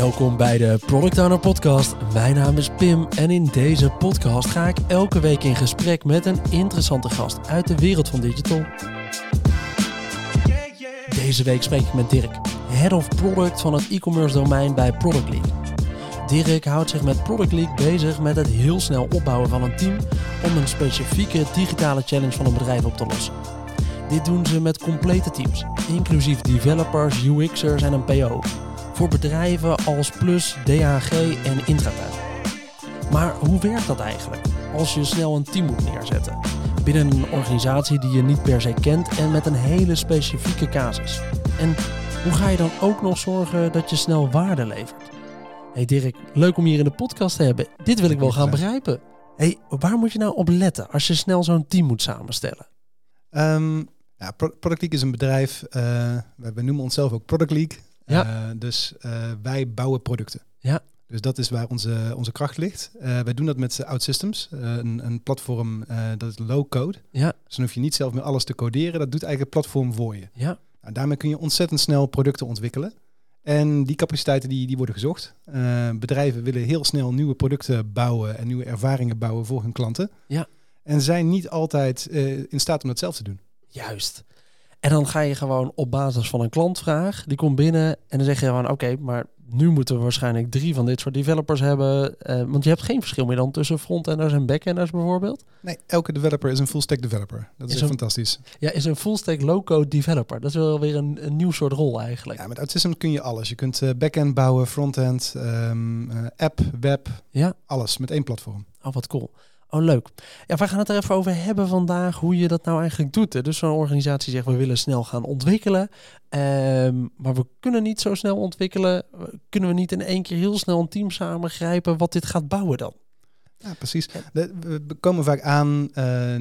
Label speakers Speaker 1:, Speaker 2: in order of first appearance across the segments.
Speaker 1: Welkom bij de Product Owner Podcast. Mijn naam is Pim en in deze podcast ga ik elke week in gesprek met een interessante gast uit de wereld van digital. Deze week spreek ik met Dirk, Head of Product van het e-commerce domein bij Product League. Dirk houdt zich met Product League bezig met het heel snel opbouwen van een team om een specifieke digitale challenge van een bedrijf op te lossen. Dit doen ze met complete teams, inclusief developers, UX'ers en een PO. Voor bedrijven als Plus, DHG en Intratuin. Maar hoe werkt dat eigenlijk als je snel een team moet neerzetten? Binnen een organisatie die je niet per se kent en met een hele specifieke casus. En hoe ga je dan ook nog zorgen dat je snel waarde levert? Hey Dirk, leuk om hier in de podcast te hebben. Dit wil ik wel gaan begrijpen. Hey, waar moet je nou op letten als je snel zo'n team moet samenstellen?
Speaker 2: Um, ja, Product League is een bedrijf, uh, we, we, noemen onszelf ook Product League. Ja. Uh, dus uh, wij bouwen producten.
Speaker 1: Ja.
Speaker 2: Dus dat is waar onze, onze kracht ligt. wij doen dat met OutSystems, een, een platform dat is low code.
Speaker 1: Ja.
Speaker 2: Dus dan hoef je niet zelf meer alles te coderen. Dat doet eigenlijk het platform voor je.
Speaker 1: Ja.
Speaker 2: Nou, daarmee kun je ontzettend snel producten ontwikkelen. En die capaciteiten die, die worden gezocht. Uh, bedrijven willen heel snel nieuwe producten bouwen en nieuwe ervaringen bouwen voor hun klanten.
Speaker 1: Ja.
Speaker 2: En zijn niet altijd uh, in staat om dat zelf te doen.
Speaker 1: Juist. En dan ga je gewoon op basis van een klantvraag, die komt binnen en dan zeg je gewoon oké, maar nu moeten we waarschijnlijk drie van dit soort developers hebben. Uh, want je hebt geen verschil meer dan tussen frontenders en backenders bijvoorbeeld.
Speaker 2: Nee, elke developer is een full stack developer. Dat is, is een, fantastisch.
Speaker 1: Ja, is een full stack low-code developer. Dat is wel weer een, een nieuw soort rol eigenlijk.
Speaker 2: Ja, met OutSystem kun je alles. Je kunt uh, backend bouwen, frontend, um, uh, app, web,
Speaker 1: ja.
Speaker 2: alles met één platform.
Speaker 1: Oh, wat cool. Oh, leuk. Ja, we gaan het er even over hebben vandaag, hoe je dat nou eigenlijk doet. Hè. Dus zo'n organisatie zegt, we willen snel gaan ontwikkelen. Um, maar we kunnen niet zo snel ontwikkelen. Kunnen we niet in één keer heel snel een team samengrijpen wat dit gaat bouwen dan?
Speaker 2: Ja, precies. we komen vaak aan uh,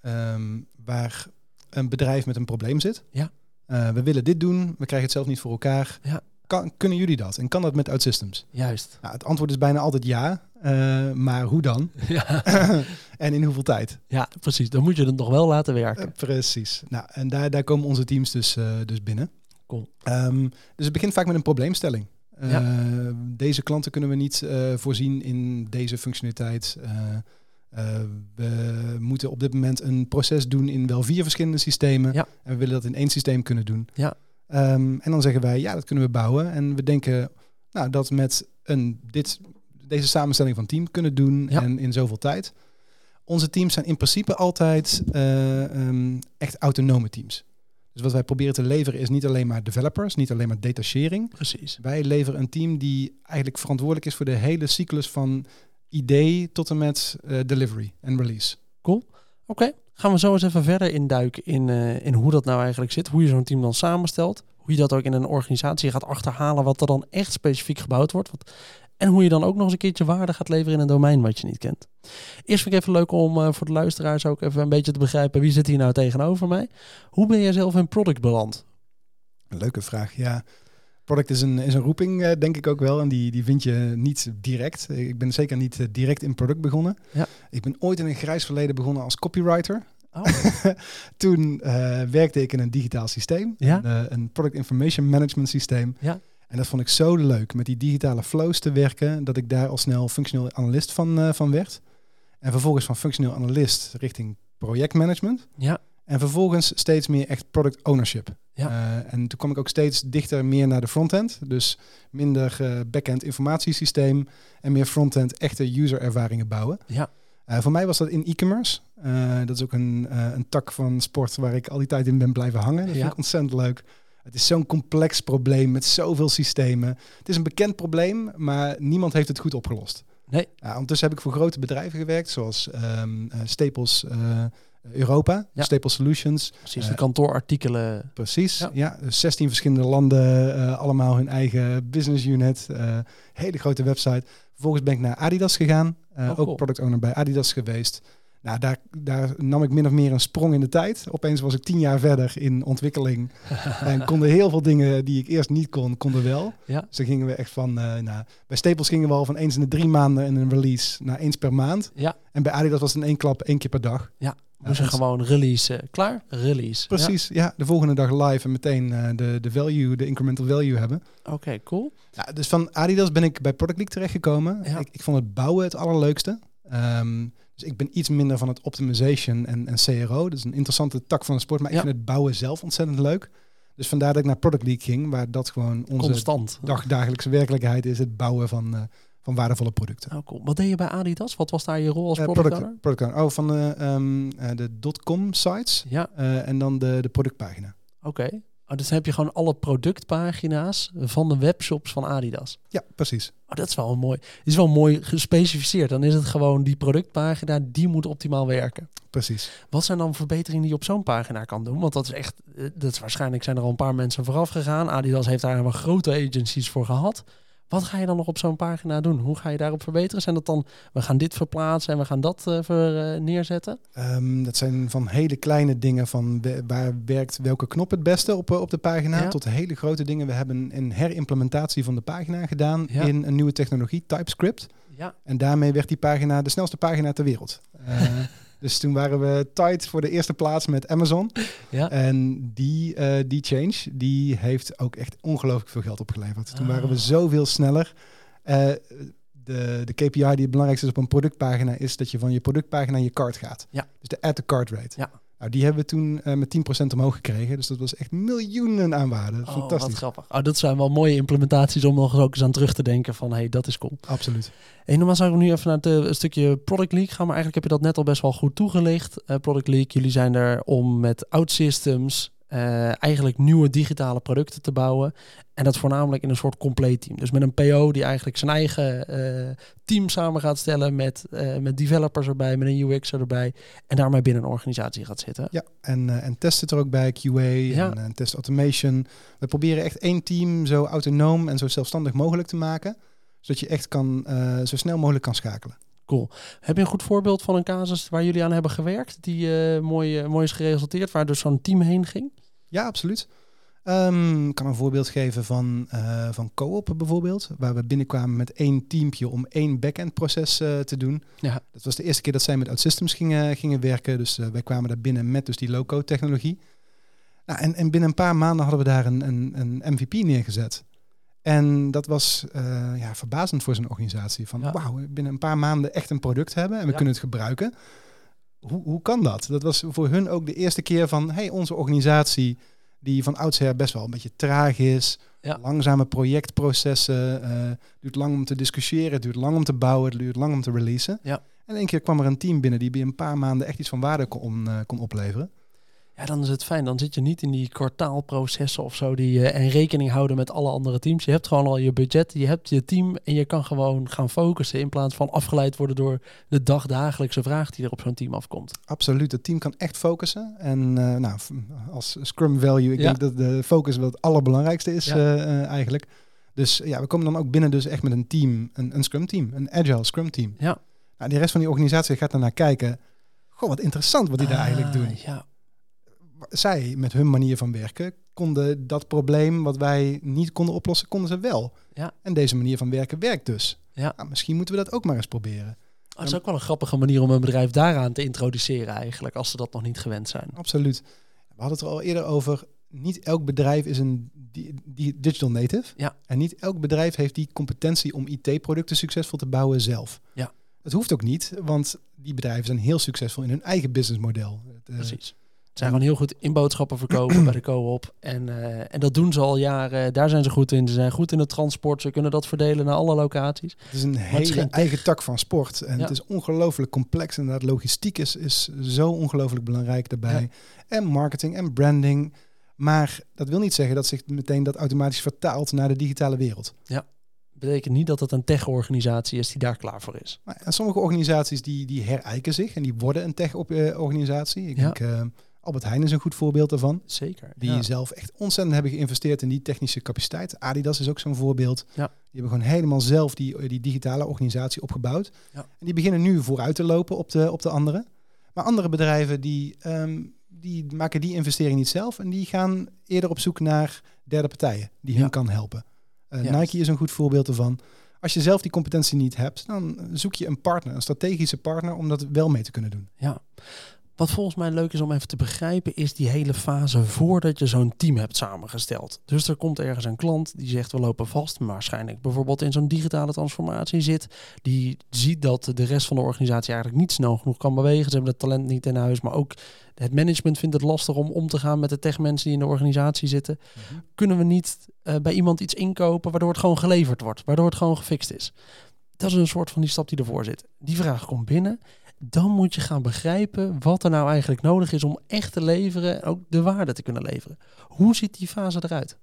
Speaker 2: um, waar een bedrijf met een probleem zit.
Speaker 1: Ja.
Speaker 2: Uh, we willen dit doen, we krijgen het zelf niet voor elkaar.
Speaker 1: Ja.
Speaker 2: Kan, kunnen jullie dat? En kan dat met OutSystems?
Speaker 1: Juist.
Speaker 2: Nou, het antwoord is bijna altijd ja. Uh, maar hoe dan?
Speaker 1: Ja.
Speaker 2: en in hoeveel tijd?
Speaker 1: Ja, precies. Dan moet je het nog wel laten werken.
Speaker 2: Uh, precies. Nou, en daar, daar komen onze teams dus, uh, dus binnen.
Speaker 1: Cool.
Speaker 2: Um, dus het begint vaak met een probleemstelling.
Speaker 1: Ja.
Speaker 2: Deze klanten kunnen we niet voorzien in deze functionaliteit. we moeten op dit moment een proces doen in wel vier verschillende systemen.
Speaker 1: Ja.
Speaker 2: En we willen dat in één systeem kunnen doen.
Speaker 1: Ja.
Speaker 2: Um, en dan zeggen wij, ja, dat kunnen we bouwen. En we denken nou, dat met een, dit, deze samenstelling van team kunnen doen
Speaker 1: Ja.
Speaker 2: en in zoveel tijd. Onze teams zijn in principe altijd uh, um, echt autonome teams. Dus wat wij proberen te leveren is niet alleen maar developers, niet alleen maar detachering.
Speaker 1: Precies.
Speaker 2: Wij leveren een team die eigenlijk verantwoordelijk is voor de hele cyclus van idee tot en met uh, delivery en release.
Speaker 1: Cool. Oké, okay. Gaan we zo eens even verder induiken in, uh, in hoe dat nou eigenlijk zit. Hoe je zo'n team dan samenstelt. Hoe je dat ook in een organisatie gaat achterhalen wat er dan echt specifiek gebouwd wordt. En hoe je dan ook nog eens een keertje waarde gaat leveren in een domein wat je niet kent. Eerst vind ik even leuk om uh, voor de luisteraars ook even een beetje te begrijpen wie zit hier nou tegenover mij. Hoe ben jij zelf in product beland?
Speaker 2: Leuke vraag, ja. Product is een, is een roeping, uh, denk ik ook wel. En die, die vind je niet direct. Ik ben zeker niet uh, direct in product begonnen.
Speaker 1: Ja.
Speaker 2: Ik ben ooit in een grijs verleden begonnen als copywriter.
Speaker 1: Oh.
Speaker 2: Toen werkte ik in een digitaal systeem.
Speaker 1: Ja?
Speaker 2: Een, een product information management systeem.
Speaker 1: Ja.
Speaker 2: En dat vond ik zo leuk, met die digitale flows te werken, dat ik daar al snel functioneel analist van, uh, van werd. En vervolgens van functioneel analist richting projectmanagement.
Speaker 1: Ja.
Speaker 2: En vervolgens steeds meer echt product ownership.
Speaker 1: Ja.
Speaker 2: Uh, en toen kwam ik ook steeds dichter meer naar de frontend. Dus minder uh, backend informatiesysteem en meer frontend echte user ervaringen bouwen.
Speaker 1: Ja.
Speaker 2: Uh, voor mij was dat in e-commerce. dat is ook een, een tak van sport waar ik al die tijd in ben blijven hangen. Dat
Speaker 1: ja.
Speaker 2: vind ik ontzettend leuk. Het is zo'n complex probleem met zoveel systemen. Het is een bekend probleem, maar niemand heeft het goed opgelost.
Speaker 1: Nee.
Speaker 2: Ja, ondertussen heb ik voor grote bedrijven gewerkt, zoals um, Staples Europa,
Speaker 1: Ja.
Speaker 2: Staples Solutions.
Speaker 1: Precies,
Speaker 2: Eh,
Speaker 1: de kantoorartikelen.
Speaker 2: Precies,
Speaker 1: Ja.
Speaker 2: ja. dus 16 verschillende landen, eh, allemaal hun eigen business unit. eh, hele grote website. Vervolgens ben ik naar Adidas gegaan,
Speaker 1: Oh, cool.
Speaker 2: ook product owner bij Adidas geweest. Nou, daar, daar nam ik min of meer een sprong in de tijd. Opeens was ik tien jaar verder in ontwikkeling. en konden heel veel dingen die ik eerst niet kon, konden wel.
Speaker 1: Ja.
Speaker 2: Dus dan gingen we echt van, nou, bij Staples gingen we al van eens in de drie maanden een release naar eens per maand.
Speaker 1: Ja.
Speaker 2: En bij Adidas was het in één klap één keer per dag.
Speaker 1: Ja. Je
Speaker 2: en-
Speaker 1: gewoon release. klaar? Release.
Speaker 2: Precies, ja. de volgende dag live en meteen eh, de, de value, de incremental value hebben.
Speaker 1: Ja. Oké, cool.
Speaker 2: Ja, dus van Adidas ben ik bij Product League terechtgekomen.
Speaker 1: Ja.
Speaker 2: Ik, ik vond het bouwen het allerleukste. Ehm, dus ik ben iets minder van het optimization en, en CRO. Dat is een interessante tak van de sport, maar
Speaker 1: Ja.
Speaker 2: ik vind het bouwen zelf ontzettend leuk. Dus vandaar dat ik naar Product League ging, waar dat gewoon onze
Speaker 1: Constant.
Speaker 2: dagdagelijkse werkelijkheid is. Het bouwen van, eh, van waardevolle producten.
Speaker 1: Oh, cool. Wat deed je bij Adidas? Wat was daar je rol als
Speaker 2: Eh,
Speaker 1: product,
Speaker 2: product,
Speaker 1: owner?
Speaker 2: product owner. Oh, van de, eh, de .com sites
Speaker 1: Ja,
Speaker 2: eh, en dan de, de productpagina.
Speaker 1: oké. Oh, dus dan heb je gewoon alle productpagina's van de webshops van Adidas.
Speaker 2: Ja, precies.
Speaker 1: Oh, dat is wel een mooi. Is wel mooi gespecificeerd. Dan is het gewoon die productpagina die moet optimaal werken.
Speaker 2: Precies.
Speaker 1: Wat zijn dan verbeteringen die je op zo'n pagina kan doen? Want dat is echt, dat is waarschijnlijk zijn er al een paar mensen vooraf gegaan. Adidas heeft daar helemaal grote agencies voor gehad. Wat ga je dan nog op zo'n pagina doen? Hoe ga je daarop verbeteren? Zijn dat dan, we gaan dit verplaatsen en we gaan dat eh, ver, eh, neerzetten?
Speaker 2: Ehm, dat zijn van hele kleine dingen van we- waar werkt welke knop het beste op, eh, op de pagina,
Speaker 1: Ja.
Speaker 2: tot hele grote dingen. We hebben een herimplementatie van de pagina gedaan
Speaker 1: Ja.
Speaker 2: in een nieuwe technologie, TypeScript.
Speaker 1: Ja.
Speaker 2: En daarmee werd die pagina de snelste pagina ter wereld. Eh, dus toen waren we tight voor de eerste plaats met Amazon.
Speaker 1: Ja.
Speaker 2: En die, eh, die change, die heeft ook echt ongelooflijk veel geld opgeleverd. Toen waren we
Speaker 1: Ah.
Speaker 2: zoveel sneller. Eh, de, de KPI die het belangrijkste is op een productpagina is dat je van je productpagina je cart gaat.
Speaker 1: Ja.
Speaker 2: Dus de add to cart rate.
Speaker 1: Ja.
Speaker 2: Nou, die hebben we toen eh, met 10% omhoog gekregen. Dus dat was echt miljoenen aan waarde.
Speaker 1: Oh, wat
Speaker 2: Fantastisch.
Speaker 1: grappig. Oh, dat zijn wel mooie implementaties om nog eens ook eens aan terug te denken van, hey, dat is cool.
Speaker 2: Absoluut.
Speaker 1: En normaal zouden we nu even naar het eh, stukje Product League gaan, maar eigenlijk heb je dat net al best wel goed toegelicht. Eh, Product League, jullie zijn er om met OutSystems eh eigenlijk nieuwe digitale producten te bouwen. En dat voornamelijk in een soort compleet team. Dus met een PO die eigenlijk zijn eigen eh, team samen gaat stellen met, eh, met developers erbij, met een UX'er erbij. En daarmee binnen een organisatie gaat zitten.
Speaker 2: Ja, en, en test het er ook bij, QA
Speaker 1: Ja.
Speaker 2: en, eh, test automation. We proberen echt één team zo autonoom en zo zelfstandig mogelijk te maken. Zodat je echt kan, zo snel mogelijk kan schakelen.
Speaker 1: Heb je een goed voorbeeld van een casus waar jullie aan hebben gewerkt, die eh, mooi, eh, mooi is geresulteerd, waar dus zo'n team heen ging?
Speaker 2: Ja, absoluut. Ehm, ik kan een voorbeeld geven van, eh van Co-op bijvoorbeeld. Waar we binnenkwamen met één teampje om één back-end proces te doen.
Speaker 1: Ja.
Speaker 2: Dat was de eerste keer dat zij met OutSystems gingen, gingen werken. Dus wij kwamen daar binnen met dus die low-code technologie. Nou, en, en binnen een paar maanden hadden we daar een, een, een MVP neergezet. En dat was eh, ja, verbazend voor zo'n organisatie. Van
Speaker 1: Ja.
Speaker 2: wauw, binnen een paar maanden echt een product hebben en we
Speaker 1: Ja.
Speaker 2: kunnen het gebruiken. Hoe, hoe kan dat? Dat was voor hun ook de eerste keer van, hey, onze organisatie die van oudsher best wel een beetje traag is.
Speaker 1: Ja.
Speaker 2: Langzame projectprocessen. eh duurt lang om te discussiëren, het duurt lang om te bouwen, het duurt lang om te releasen. En in één keer kwam er een team binnen die binnen een paar maanden echt iets van waarde kon, eh, kon opleveren.
Speaker 1: Ja, dan is het fijn. Dan zit je niet in die kwartaalprocessen of zo die eh, en rekening houden met alle andere teams. Je hebt gewoon al je budget, je hebt je team en je kan gewoon gaan focussen in plaats van afgeleid worden door de dagdagelijkse vraag die er op zo'n team afkomt.
Speaker 2: Absoluut, het team kan echt focussen. En eh, nou, als Scrum Value, ik
Speaker 1: Ja.
Speaker 2: denk dat de focus wel het allerbelangrijkste is
Speaker 1: Ja.
Speaker 2: eh, eigenlijk. Dus ja, we komen dan ook binnen dus echt met een team, een, een Scrum team, een Agile Scrum team.
Speaker 1: Ja.
Speaker 2: Nou, de rest van die organisatie gaat daarnaar kijken. Goh, wat interessant wat die daar eigenlijk
Speaker 1: Ah,
Speaker 2: doen.
Speaker 1: Ja,
Speaker 2: Zij, met hun manier van werken, konden dat probleem wat wij niet konden oplossen, konden ze wel.
Speaker 1: Ja.
Speaker 2: En deze manier van werken werkt dus.
Speaker 1: Ja.
Speaker 2: Nou, misschien moeten we dat ook maar eens proberen.
Speaker 1: dat is ook wel een grappige manier om een bedrijf daaraan te introduceren eigenlijk, als ze dat nog niet gewend zijn.
Speaker 2: Absoluut. We hadden het er al eerder over. Niet elk bedrijf is een di- di- digital native.
Speaker 1: Ja.
Speaker 2: En niet elk bedrijf heeft die competentie om IT-producten succesvol te bouwen zelf.
Speaker 1: Ja.
Speaker 2: Het hoeft ook niet, want die bedrijven zijn heel succesvol in hun eigen businessmodel. Eh,
Speaker 1: Precies. Ze zijn gewoon heel goed in boodschappen verkopen bij de co-op. En, eh, en dat doen ze al jaren. Daar zijn ze goed in. Ze zijn goed in het transport. Ze kunnen dat verdelen naar alle locaties.
Speaker 2: Het is een hele
Speaker 1: geen
Speaker 2: eigen tak van sport. En
Speaker 1: Ja.
Speaker 2: het is ongelooflijk complex. Inderdaad, logistiek is, is zo ongelooflijk belangrijk daarbij. En marketing en branding. Maar dat wil niet zeggen dat zich meteen dat automatisch vertaalt naar de digitale wereld.
Speaker 1: betekent niet dat het een tech-organisatie is die daar klaar voor is.
Speaker 2: Maar en sommige organisaties die, die herijken zich en die worden een tech-organisatie. Ik
Speaker 1: Ja.
Speaker 2: denk uh, Albert Heijn is een goed voorbeeld daarvan.
Speaker 1: Zeker.
Speaker 2: Die
Speaker 1: ja.
Speaker 2: zelf echt ontzettend hebben geïnvesteerd in die technische capaciteit. Adidas is ook zo'n voorbeeld.
Speaker 1: Ja.
Speaker 2: Die hebben gewoon helemaal zelf die, die digitale organisatie opgebouwd.
Speaker 1: Ja.
Speaker 2: En die beginnen nu vooruit te lopen op de, op de andere. Maar andere bedrijven die, ehm, die maken die investering niet zelf. En die gaan eerder op zoek naar derde partijen die
Speaker 1: Ja.
Speaker 2: hun kan helpen. Uh,
Speaker 1: Juist.
Speaker 2: Nike is een goed voorbeeld ervan. Als je zelf die competentie niet hebt, dan zoek je een partner, een strategische partner, om dat wel mee te kunnen doen.
Speaker 1: Ja. Wat volgens mij leuk is om even te begrijpen, is die hele fase voordat je zo'n team hebt samengesteld. Dus er komt ergens een klant die zegt we lopen vast, maar waarschijnlijk bijvoorbeeld in zo'n digitale transformatie zit. Die ziet dat de rest van de organisatie eigenlijk niet snel genoeg kan bewegen. Ze hebben het talent niet in huis, maar ook het management vindt het lastig om om te gaan met de techmensen die in de organisatie zitten.
Speaker 2: Mhm.
Speaker 1: Kunnen we niet eh, bij iemand iets inkopen waardoor het gewoon geleverd wordt, waardoor het gewoon gefixt is? Dat is een soort van die stap die ervoor zit. Die vraag komt binnen dan moet je gaan begrijpen wat er nou eigenlijk nodig is om echt te leveren en ook de waarde te kunnen leveren. Hoe ziet die fase eruit?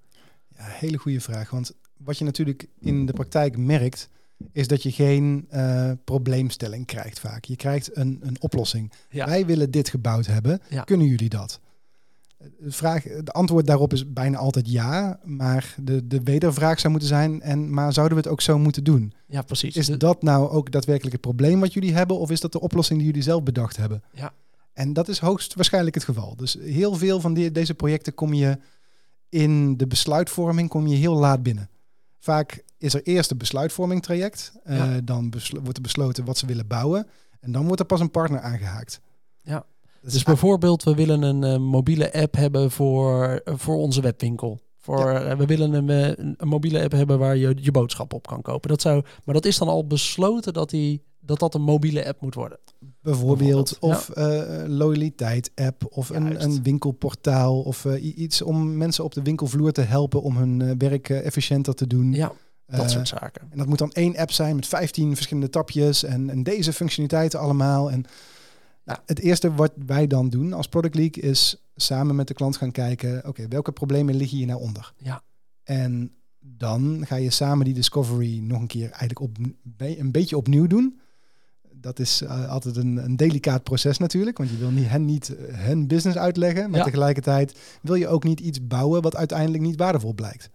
Speaker 2: Ja, hele goede vraag. Want wat je natuurlijk in de praktijk merkt, is dat je geen uh, probleemstelling krijgt vaak. Je krijgt een, een oplossing.
Speaker 1: Ja.
Speaker 2: Wij willen dit gebouwd hebben.
Speaker 1: Ja.
Speaker 2: Kunnen jullie dat? De, vraag, de antwoord daarop is bijna altijd ja. Maar de, de wedervraag zou moeten zijn, en, maar zouden we het ook zo moeten doen?
Speaker 1: Ja, precies.
Speaker 2: Is dat nou ook daadwerkelijk het probleem wat jullie hebben? Of is dat de oplossing die jullie zelf bedacht hebben?
Speaker 1: Ja.
Speaker 2: En dat is hoogstwaarschijnlijk het geval. Dus heel veel van die, deze projecten kom je in de besluitvorming kom je heel laat binnen. Vaak is er eerst een besluitvorming traject. Eh, dan wordt er besloten wat ze willen bouwen. En dan wordt er pas een partner aangehaakt.
Speaker 1: Ja. Dus
Speaker 2: is
Speaker 1: bijvoorbeeld, we willen een eh, mobiele app hebben voor, eh, voor onze webwinkel. Voor, eh, we willen een, eh, een, een mobiele app hebben waar je je boodschap op kan kopen. Dat zou, maar dat is dan al besloten dat, die, dat dat een mobiele app moet worden.
Speaker 2: bijvoorbeeld
Speaker 1: bijvoorbeeld,
Speaker 2: of eh, loyaliteit app of een, een winkelportaal of eh, iets om mensen op de winkelvloer te helpen om hun werk efficiënter te doen.
Speaker 1: Ja, dat soort zaken.
Speaker 2: En dat moet dan één app zijn met 15 verschillende tapjes en, en deze functionaliteiten allemaal. En nou, het eerste wat wij dan doen als Product League is samen met de klant gaan kijken, oké, welke problemen liggen hier nou onder?
Speaker 1: Ja.
Speaker 2: En dan ga je samen die discovery nog een keer eigenlijk op, een beetje opnieuw doen. Dat is eh, altijd een, een delicaat proces natuurlijk, want je wil niet, hen niet eh, hun business uitleggen, maar
Speaker 1: Ja.
Speaker 2: tegelijkertijd wil je ook niet iets bouwen wat uiteindelijk niet waardevol blijkt.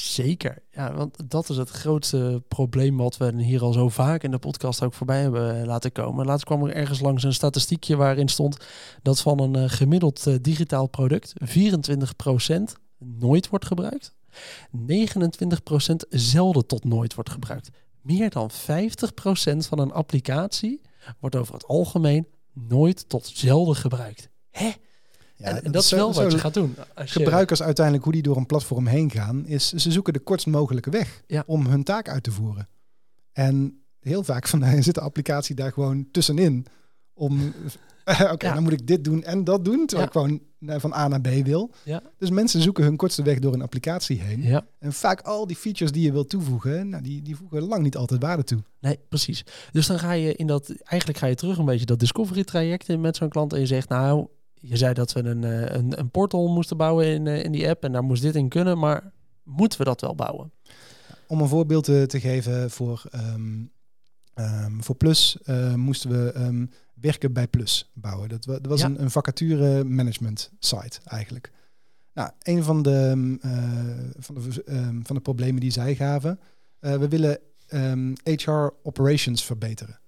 Speaker 1: Zeker. Ja, want dat is het grootste probleem wat we hier al zo vaak in de podcast ook voorbij hebben laten komen. Laatst kwam er ergens langs een statistiekje waarin stond dat van een eh, gemiddeld eh, digitaal product 24% nooit wordt gebruikt. 29% zelden tot nooit wordt gebruikt. Meer dan 50% van een applicatie wordt over het algemeen nooit tot zelden gebruikt. Hè?
Speaker 2: Ja,
Speaker 1: en, en dat is wel
Speaker 2: zo
Speaker 1: wat je gaat doen. Als je-
Speaker 2: gebruikers uiteindelijk hoe die door een platform heen gaan, is ze zoeken de kortst mogelijke weg
Speaker 1: Ja.
Speaker 2: om hun taak uit te voeren. En heel vaak van, zit de applicatie daar gewoon tussenin. Om, oké,
Speaker 1: Ja.
Speaker 2: dan moet ik dit doen en dat doen, terwijl
Speaker 1: Ja.
Speaker 2: ik gewoon eh, van A naar B wil.
Speaker 1: Ja.
Speaker 2: Dus mensen zoeken hun kortste weg door een applicatie heen. En vaak al die features die je wilt toevoegen, nou, die, die voegen lang niet altijd waarde toe.
Speaker 1: Nee, precies. Dus dan ga je in dat, eigenlijk ga je terug een beetje dat discovery traject in met zo'n klant en je zegt, nou, je zei dat we een, eh, een, een portal moesten bouwen in, eh, in die app en daar moest dit in kunnen, maar moeten we dat wel bouwen?
Speaker 2: Om een voorbeeld te, te geven voor, ehm, ehm, voor Plus, eh, moesten we ehm, werken bij Plus bouwen. Dat, dat was
Speaker 1: Ja.
Speaker 2: een, een vacature management site eigenlijk. Nou, een van de, eh, van, de, van de problemen die zij gaven, eh, we willen HR operations verbeteren.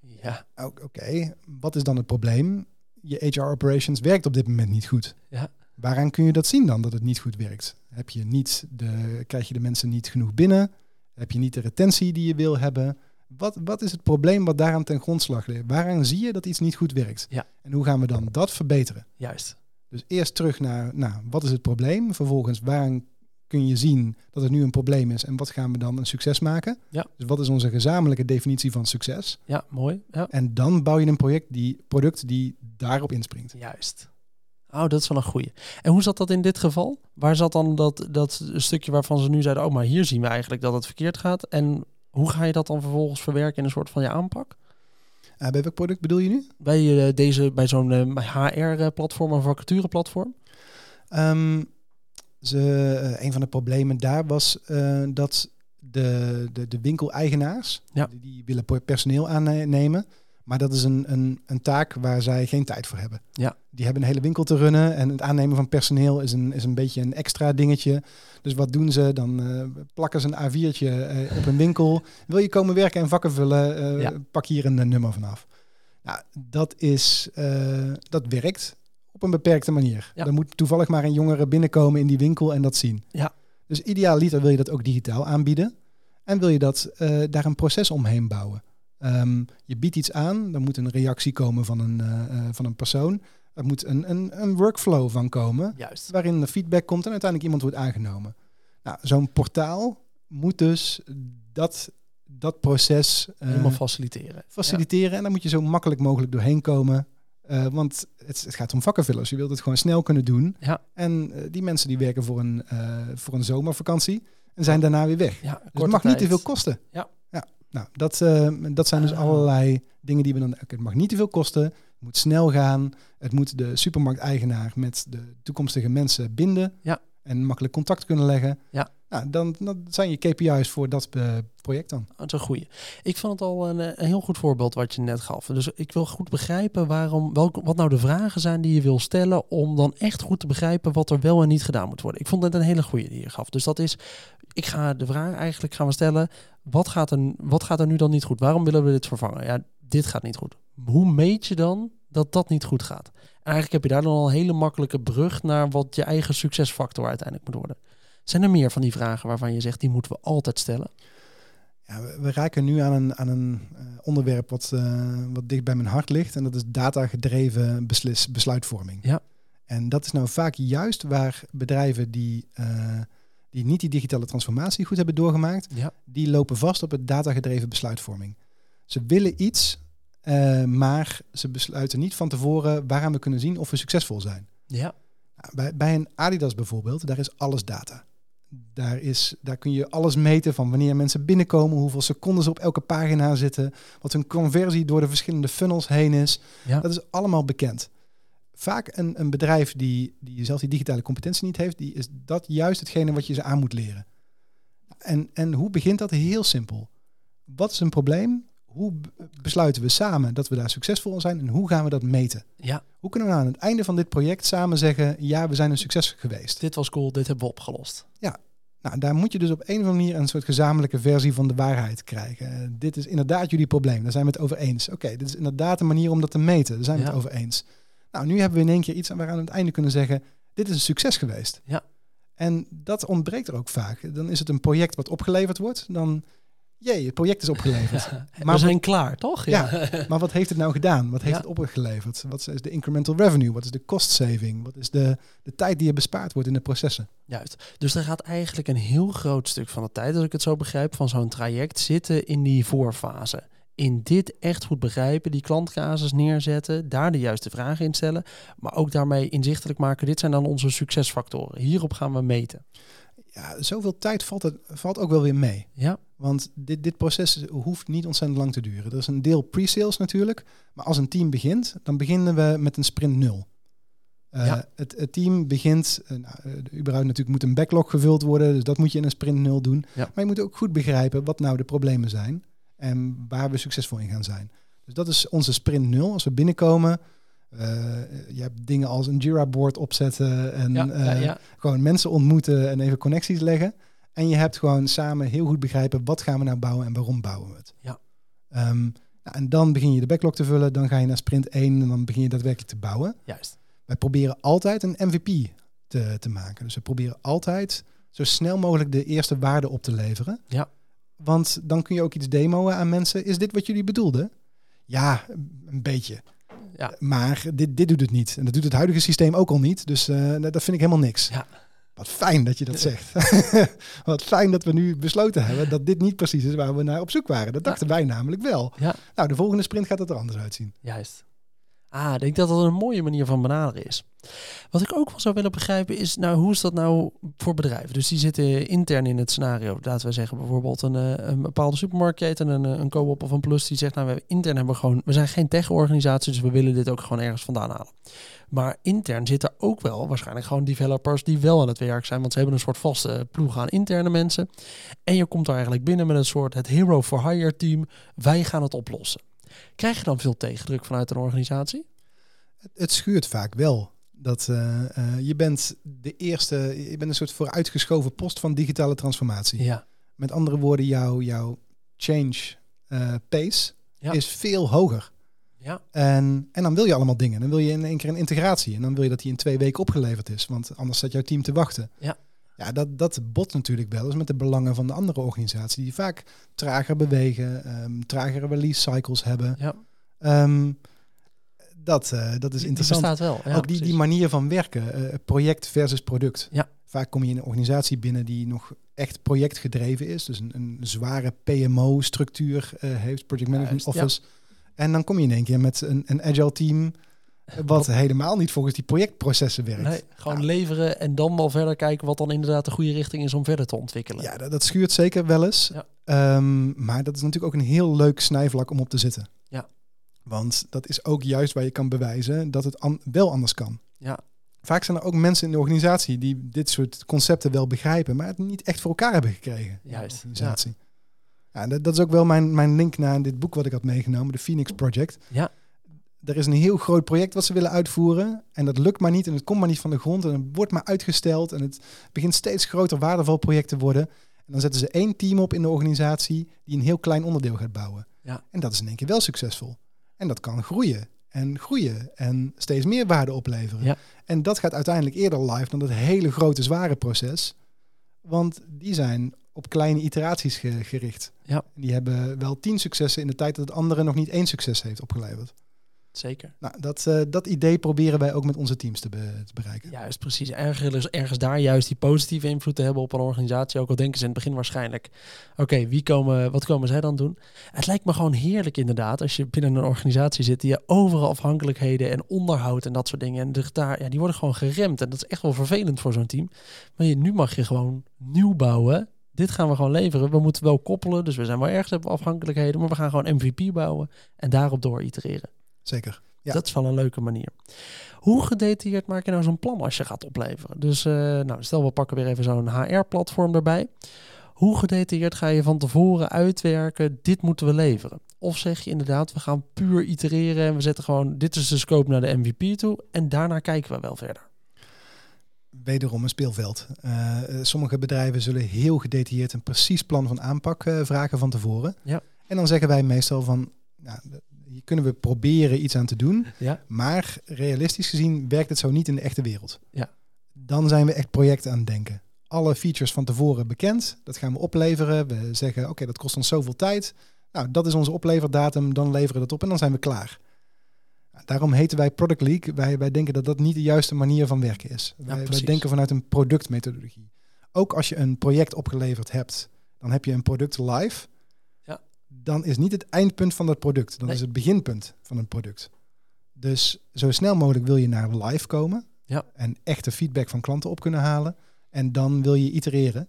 Speaker 1: Ja,
Speaker 2: Oké, wat is dan het probleem? Je HR operations werkt op dit moment niet goed.
Speaker 1: ja,
Speaker 2: Waaraan kun je dat zien dan dat het niet goed werkt? Heb je niet de, krijg je de mensen niet genoeg binnen? Heb je niet de retentie die je wil hebben? Wat, wat is het probleem wat daaraan ten grondslag ligt? Waaraan zie je dat iets niet goed werkt?
Speaker 1: Ja.
Speaker 2: En hoe gaan we dan dat verbeteren?
Speaker 1: juist.
Speaker 2: Dus eerst terug naar, nou, wat is het probleem? Vervolgens, waaraan kun je zien dat het nu een probleem is? En wat gaan we dan een succes maken?
Speaker 1: Ja.
Speaker 2: Dus wat is onze gezamenlijke definitie van succes?
Speaker 1: Ja, mooi. Ja,
Speaker 2: En dan bouw je een project die, product die daarop inspringt.
Speaker 1: juist. Oh, dat is wel een goeie. En hoe zat dat in dit geval? Waar zat dan dat, dat stukje waarvan ze nu zeiden, oh, maar hier zien we eigenlijk dat het verkeerd gaat. En hoe ga je dat dan vervolgens verwerken in een soort van je aanpak?
Speaker 2: Uh, bij welk product bedoel je nu?
Speaker 1: Bij, eh, deze, bij zo'n HR-platform of vacatureplatform?
Speaker 2: Ehm, ze, eh, een van de problemen daar was eh, dat de, de, de winkeleigenaars,
Speaker 1: Ja.
Speaker 2: die, die willen personeel aannemen. Maar dat is een, een, een taak waar zij geen tijd voor hebben.
Speaker 1: Ja.
Speaker 2: Die hebben een hele winkel te runnen en het aannemen van personeel is een, is een beetje een extra dingetje. Dus wat doen ze? Dan eh, plakken ze een A4'tje eh, op een winkel. Wil je komen werken en vakken vullen?
Speaker 1: Ja.
Speaker 2: Pak hier een, nummer vanaf. Nou, dat, is, dat werkt op een beperkte manier.
Speaker 1: Ja.
Speaker 2: Er moet toevallig maar een jongere binnenkomen in die winkel en dat zien.
Speaker 1: Ja.
Speaker 2: Dus idealiter wil je dat ook digitaal aanbieden. En wil je dat, eh, daar een proces omheen bouwen. Ehm, je biedt iets aan, dan moet een reactie komen van een, eh, eh, van een persoon. Er moet een, een, een workflow van komen,
Speaker 1: Juist.
Speaker 2: waarin de feedback komt en uiteindelijk iemand wordt aangenomen. Nou, zo'n portaal moet dus dat, dat proces
Speaker 1: Helemaal faciliteren.
Speaker 2: faciliteren. En dan moet je zo makkelijk mogelijk doorheen komen. Eh, want het, het gaat om vakkenvullers. Je wilt het gewoon snel kunnen doen.
Speaker 1: Ja.
Speaker 2: En eh, die mensen die werken voor een, eh, voor een zomervakantie en zijn daarna weer weg.
Speaker 1: Ja,
Speaker 2: Dus het mag niet te veel kosten.
Speaker 1: Ja.
Speaker 2: ja. Nou, dat, dat zijn dus
Speaker 1: Ah.
Speaker 2: allerlei dingen die we dan... het mag niet te veel kosten. Het moet snel gaan. Het moet de supermarkteigenaar met de toekomstige mensen binden.
Speaker 1: Ja.
Speaker 2: En makkelijk contact kunnen leggen.
Speaker 1: Ja.
Speaker 2: Nou, dan, dan zijn je KPI's voor dat eh, project dan.
Speaker 1: Dat is een goeie. Ik vond het al een, eh, een heel goed voorbeeld wat je net gaf. Dus ik wil goed begrijpen waarom, welke, wat nou de vragen zijn die je wil stellen om dan echt goed te begrijpen wat er wel en niet gedaan moet worden. Ik vond het een hele goeie die je gaf. Dus dat is, ik ga de vraag eigenlijk gaan stellen, wat gaat, er, wat gaat er nu dan niet goed? Waarom willen we dit vervangen? Ja, dit gaat niet goed. Hoe meet je dan dat dat niet goed gaat? En eigenlijk heb je daar dan al een hele makkelijke brug naar wat je eigen succesfactor uiteindelijk moet worden. Zijn er meer van die vragen waarvan je zegt, die moeten we altijd stellen?
Speaker 2: Ja, we, we raken nu aan een, aan een eh, onderwerp wat, eh, wat dicht bij mijn hart ligt. En dat is data-gedreven beslis, besluitvorming.
Speaker 1: Ja.
Speaker 2: En dat is nou vaak juist waar bedrijven die, eh, die niet die digitale transformatie goed hebben doorgemaakt,
Speaker 1: Ja.
Speaker 2: die lopen vast op het datagedreven besluitvorming. Ze willen iets, maar ze besluiten niet van tevoren waaraan we kunnen zien of we succesvol zijn.
Speaker 1: Ja.
Speaker 2: Nou, Bij, bij een Adidas bijvoorbeeld, daar is alles data. Daar, is, daar kun je alles meten van wanneer mensen binnenkomen, hoeveel seconden ze op elke pagina zitten, wat hun conversie door de verschillende funnels heen is.
Speaker 1: Ja.
Speaker 2: Dat is allemaal bekend. Vaak een, een bedrijf die, die zelf die digitale competentie niet heeft, die is dat juist hetgene wat je ze aan moet leren. En, en hoe begint dat? Heel simpel. Wat is een probleem? Hoe besluiten we samen dat we daar succesvol in zijn en hoe gaan we dat meten?
Speaker 1: Ja,
Speaker 2: Hoe kunnen we nou aan het einde van dit project samen zeggen, ja, we zijn een succes geweest?
Speaker 1: dit was cool, dit hebben we opgelost.
Speaker 2: Nou, daar moet je dus op een of andere manier een soort gezamenlijke versie van de waarheid krijgen. Eh, dit is inderdaad jullie probleem, daar zijn we het over eens. Oké, dit is inderdaad een manier om dat te meten, daar zijn we
Speaker 1: Ja.
Speaker 2: het over eens. Nou, nu hebben we in één keer iets waar we aan het einde kunnen zeggen, dit is een succes geweest.
Speaker 1: Ja.
Speaker 2: En dat ontbreekt er ook vaak. Dan is het een project wat opgeleverd wordt, dan, jee, het project is opgeleverd.
Speaker 1: Maar we zijn klaar, toch?
Speaker 2: Ja. Maar wat heeft het nou gedaan? Wat heeft
Speaker 1: Ja.
Speaker 2: het opgeleverd? Wat is de incremental revenue? Wat is de cost saving? Wat is de, de tijd die er bespaard wordt in de processen?
Speaker 1: Juist. Dus er gaat eigenlijk een heel groot stuk van de tijd, als ik het zo begrijp, van zo'n traject zitten in die voorfase. In dit echt goed begrijpen, die klantcasus neerzetten, daar de juiste vragen in stellen, maar ook daarmee inzichtelijk maken, dit zijn dan onze succesfactoren. Hierop gaan we meten.
Speaker 2: Ja, zoveel tijd valt, het, valt ook wel weer mee.
Speaker 1: Ja,
Speaker 2: Want dit, dit proces hoeft niet ontzettend lang te duren. Er is een deel pre-sales natuurlijk. Maar als een team begint, dan beginnen we met een sprint nul. Eh,
Speaker 1: Ja.
Speaker 2: het, het team begint, uh, nou, uh, überhaupt natuurlijk moet een backlog gevuld worden. Dus dat moet je in een sprint nul doen.
Speaker 1: Ja.
Speaker 2: Maar je moet ook goed begrijpen wat nou de problemen zijn. En waar we succesvol in gaan zijn. Dus dat is onze sprint nul. Als we binnenkomen, uh, je hebt dingen als een Jira-board opzetten. En
Speaker 1: ja.
Speaker 2: gewoon mensen ontmoeten en even connecties leggen. En je hebt gewoon samen heel goed begrijpen wat gaan we nou bouwen en waarom bouwen we het.
Speaker 1: Ja.
Speaker 2: Um, nou, en dan begin je de backlog te vullen, dan ga je naar sprint 1 en dan begin je daadwerkelijk te bouwen.
Speaker 1: Juist.
Speaker 2: Wij proberen altijd een MVP te, te maken. Dus we proberen altijd zo snel mogelijk de eerste waarde op te leveren.
Speaker 1: Ja.
Speaker 2: Want dan kun je ook iets demoen aan mensen. Is dit wat jullie bedoelden? Ja, een beetje.
Speaker 1: Ja.
Speaker 2: Maar dit, dit doet het niet. En dat doet het huidige systeem ook al niet. Dus uh, dat vind ik helemaal niks.
Speaker 1: Ja.
Speaker 2: Wat fijn dat je dat zegt. Wat fijn dat we nu besloten hebben dat dit niet precies is waar we naar op zoek waren. Dat dachten ja. wij namelijk wel.
Speaker 1: Ja.
Speaker 2: Nou, de volgende sprint gaat het er anders uitzien.
Speaker 1: Juist. Ah, ik denk dat dat een mooie manier van benaderen is. Wat ik ook wel zou willen begrijpen is, nou, hoe is dat nou voor bedrijven? Dus die zitten intern in het scenario. Laten we zeggen bijvoorbeeld een, een bepaalde supermarktketen, een, een co-op of een plus, die zegt, nou, we intern hebben we gewoon, we zijn geen tech-organisatie, dus we willen dit ook gewoon ergens vandaan halen. Maar intern zitten ook wel waarschijnlijk gewoon developers die wel aan het werk zijn, want ze hebben een soort vaste ploeg aan interne mensen. En je komt daar eigenlijk binnen met een soort het hero for hire team. Wij gaan het oplossen. Krijg je dan veel tegendruk vanuit een organisatie?
Speaker 2: Het, het schuurt vaak wel. Dat uh, uh, je bent de eerste, je bent een soort vooruitgeschoven post van digitale transformatie.
Speaker 1: Ja.
Speaker 2: Met andere woorden, jouw, jouw change uh, pace ja. is veel hoger.
Speaker 1: Ja.
Speaker 2: En, en dan wil je allemaal dingen. Dan wil je in één keer een integratie. En dan wil je dat die in twee weken opgeleverd is. Want anders staat jouw team te wachten.
Speaker 1: Ja.
Speaker 2: Ja, dat, dat bot natuurlijk wel eens met de belangen van de andere organisatie, die vaak trager bewegen, um, tragere release cycles hebben.
Speaker 1: Ja.
Speaker 2: Ehm, dat, uh, dat is
Speaker 1: Die-
Speaker 2: interessant.
Speaker 1: Die bestaat wel. Ja,
Speaker 2: Ook die, die manier van werken, eh, project versus product.
Speaker 1: Ja.
Speaker 2: Vaak kom je in een organisatie binnen die nog echt projectgedreven is. Dus een, een zware PMO-structuur eh, heeft, Project Management
Speaker 1: ja.
Speaker 2: Office. En dan kom je in één keer met een, een agile team, eh, wat helemaal niet volgens die projectprocessen werkt.
Speaker 1: Nee, gewoon
Speaker 2: Ja.
Speaker 1: leveren en dan wel verder kijken wat dan inderdaad de goede richting is om verder te ontwikkelen.
Speaker 2: Ja, dat, dat schuurt zeker wel eens.
Speaker 1: Ja.
Speaker 2: Ehm, maar dat is natuurlijk ook een heel leuk snijvlak om op te zitten.
Speaker 1: Ja.
Speaker 2: Want dat is ook juist waar je kan bewijzen dat het an- wel anders kan.
Speaker 1: Ja.
Speaker 2: Vaak zijn er ook mensen in de organisatie die dit soort concepten wel begrijpen, maar het niet echt voor elkaar hebben gekregen. de
Speaker 1: Juist,
Speaker 2: organisatie. Ja. dat is ook wel mijn, mijn link naar dit boek wat ik had meegenomen, de Phoenix Project.
Speaker 1: Ja.
Speaker 2: Er is een heel groot project wat ze willen uitvoeren. En dat lukt maar niet. En het komt maar niet van de grond. En het wordt maar uitgesteld. En het begint steeds groter waardevol project te worden. En dan zetten ze één team op in de organisatie die een heel klein onderdeel gaat bouwen.
Speaker 1: Ja.
Speaker 2: En dat is in één keer wel succesvol. En dat kan groeien en groeien en steeds meer waarde opleveren.
Speaker 1: Ja.
Speaker 2: En dat gaat uiteindelijk eerder live dan dat hele grote zware proces. Want die zijn op kleine iteraties ge- gericht.
Speaker 1: Ja.
Speaker 2: Die hebben wel tien successen in de tijd dat het andere nog niet één succes heeft opgeleverd.
Speaker 1: Zeker.
Speaker 2: Nou, dat, eh, dat idee proberen wij ook met onze teams te, be- te bereiken.
Speaker 1: Juist, precies. Ergens, ergens daar juist die positieve invloed te hebben op een organisatie. Ook al denken ze in het begin waarschijnlijk, oké, wie komen, wat komen zij dan doen? Het lijkt me gewoon heerlijk inderdaad, als je binnen een organisatie zit die je overal afhankelijkheden en onderhoud en dat soort dingen. En daar, ja, die worden gewoon geremd. En dat is echt wel vervelend voor zo'n team. Maar je, nu mag je gewoon nieuw bouwen. Dit gaan we gewoon leveren. We moeten wel koppelen, dus we zijn wel ergens hebben we afhankelijkheden. Maar we gaan gewoon MVP bouwen en daarop door itereren.
Speaker 2: Zeker. Ja.
Speaker 1: Dat is wel een leuke manier. Hoe gedetailleerd maak je nou zo'n plan als je gaat opleveren? Dus eh, nou, stel we pakken weer even zo'n HR-platform erbij. Hoe gedetailleerd ga je van tevoren uitwerken, dit moeten we leveren? Of zeg je inderdaad, we gaan puur itereren en we zetten gewoon, dit is de scope naar de MVP toe en daarna kijken we wel verder.
Speaker 2: Wederom een speelveld. Eh, sommige bedrijven zullen heel gedetailleerd een precies plan van aanpak eh, vragen van tevoren.
Speaker 1: Ja.
Speaker 2: En dan zeggen wij meestal van, nou, hier kunnen we proberen iets aan te doen.
Speaker 1: Ja,
Speaker 2: Maar realistisch gezien werkt het zo niet in de echte wereld.
Speaker 1: Ja.
Speaker 2: Dan zijn we echt projecten aan het denken. Alle features van tevoren bekend. Dat gaan we opleveren. We zeggen, oké, dat kost ons zoveel tijd. Nou, dat is onze opleverdatum. Dan leveren we dat op en dan zijn we klaar. Daarom heten wij Product League. Wij, wij denken dat dat niet de juiste manier van werken is. wij, wij
Speaker 1: precies.
Speaker 2: denken vanuit een productmethodologie. Ook als je een project opgeleverd hebt, dan heb je een product live. Dan is niet het eindpunt van dat product. Dan
Speaker 1: Nee.
Speaker 2: is het beginpunt van een product. Dus zo snel mogelijk wil je naar live komen.
Speaker 1: Ja.
Speaker 2: En echte feedback van klanten op kunnen halen. En dan wil je itereren.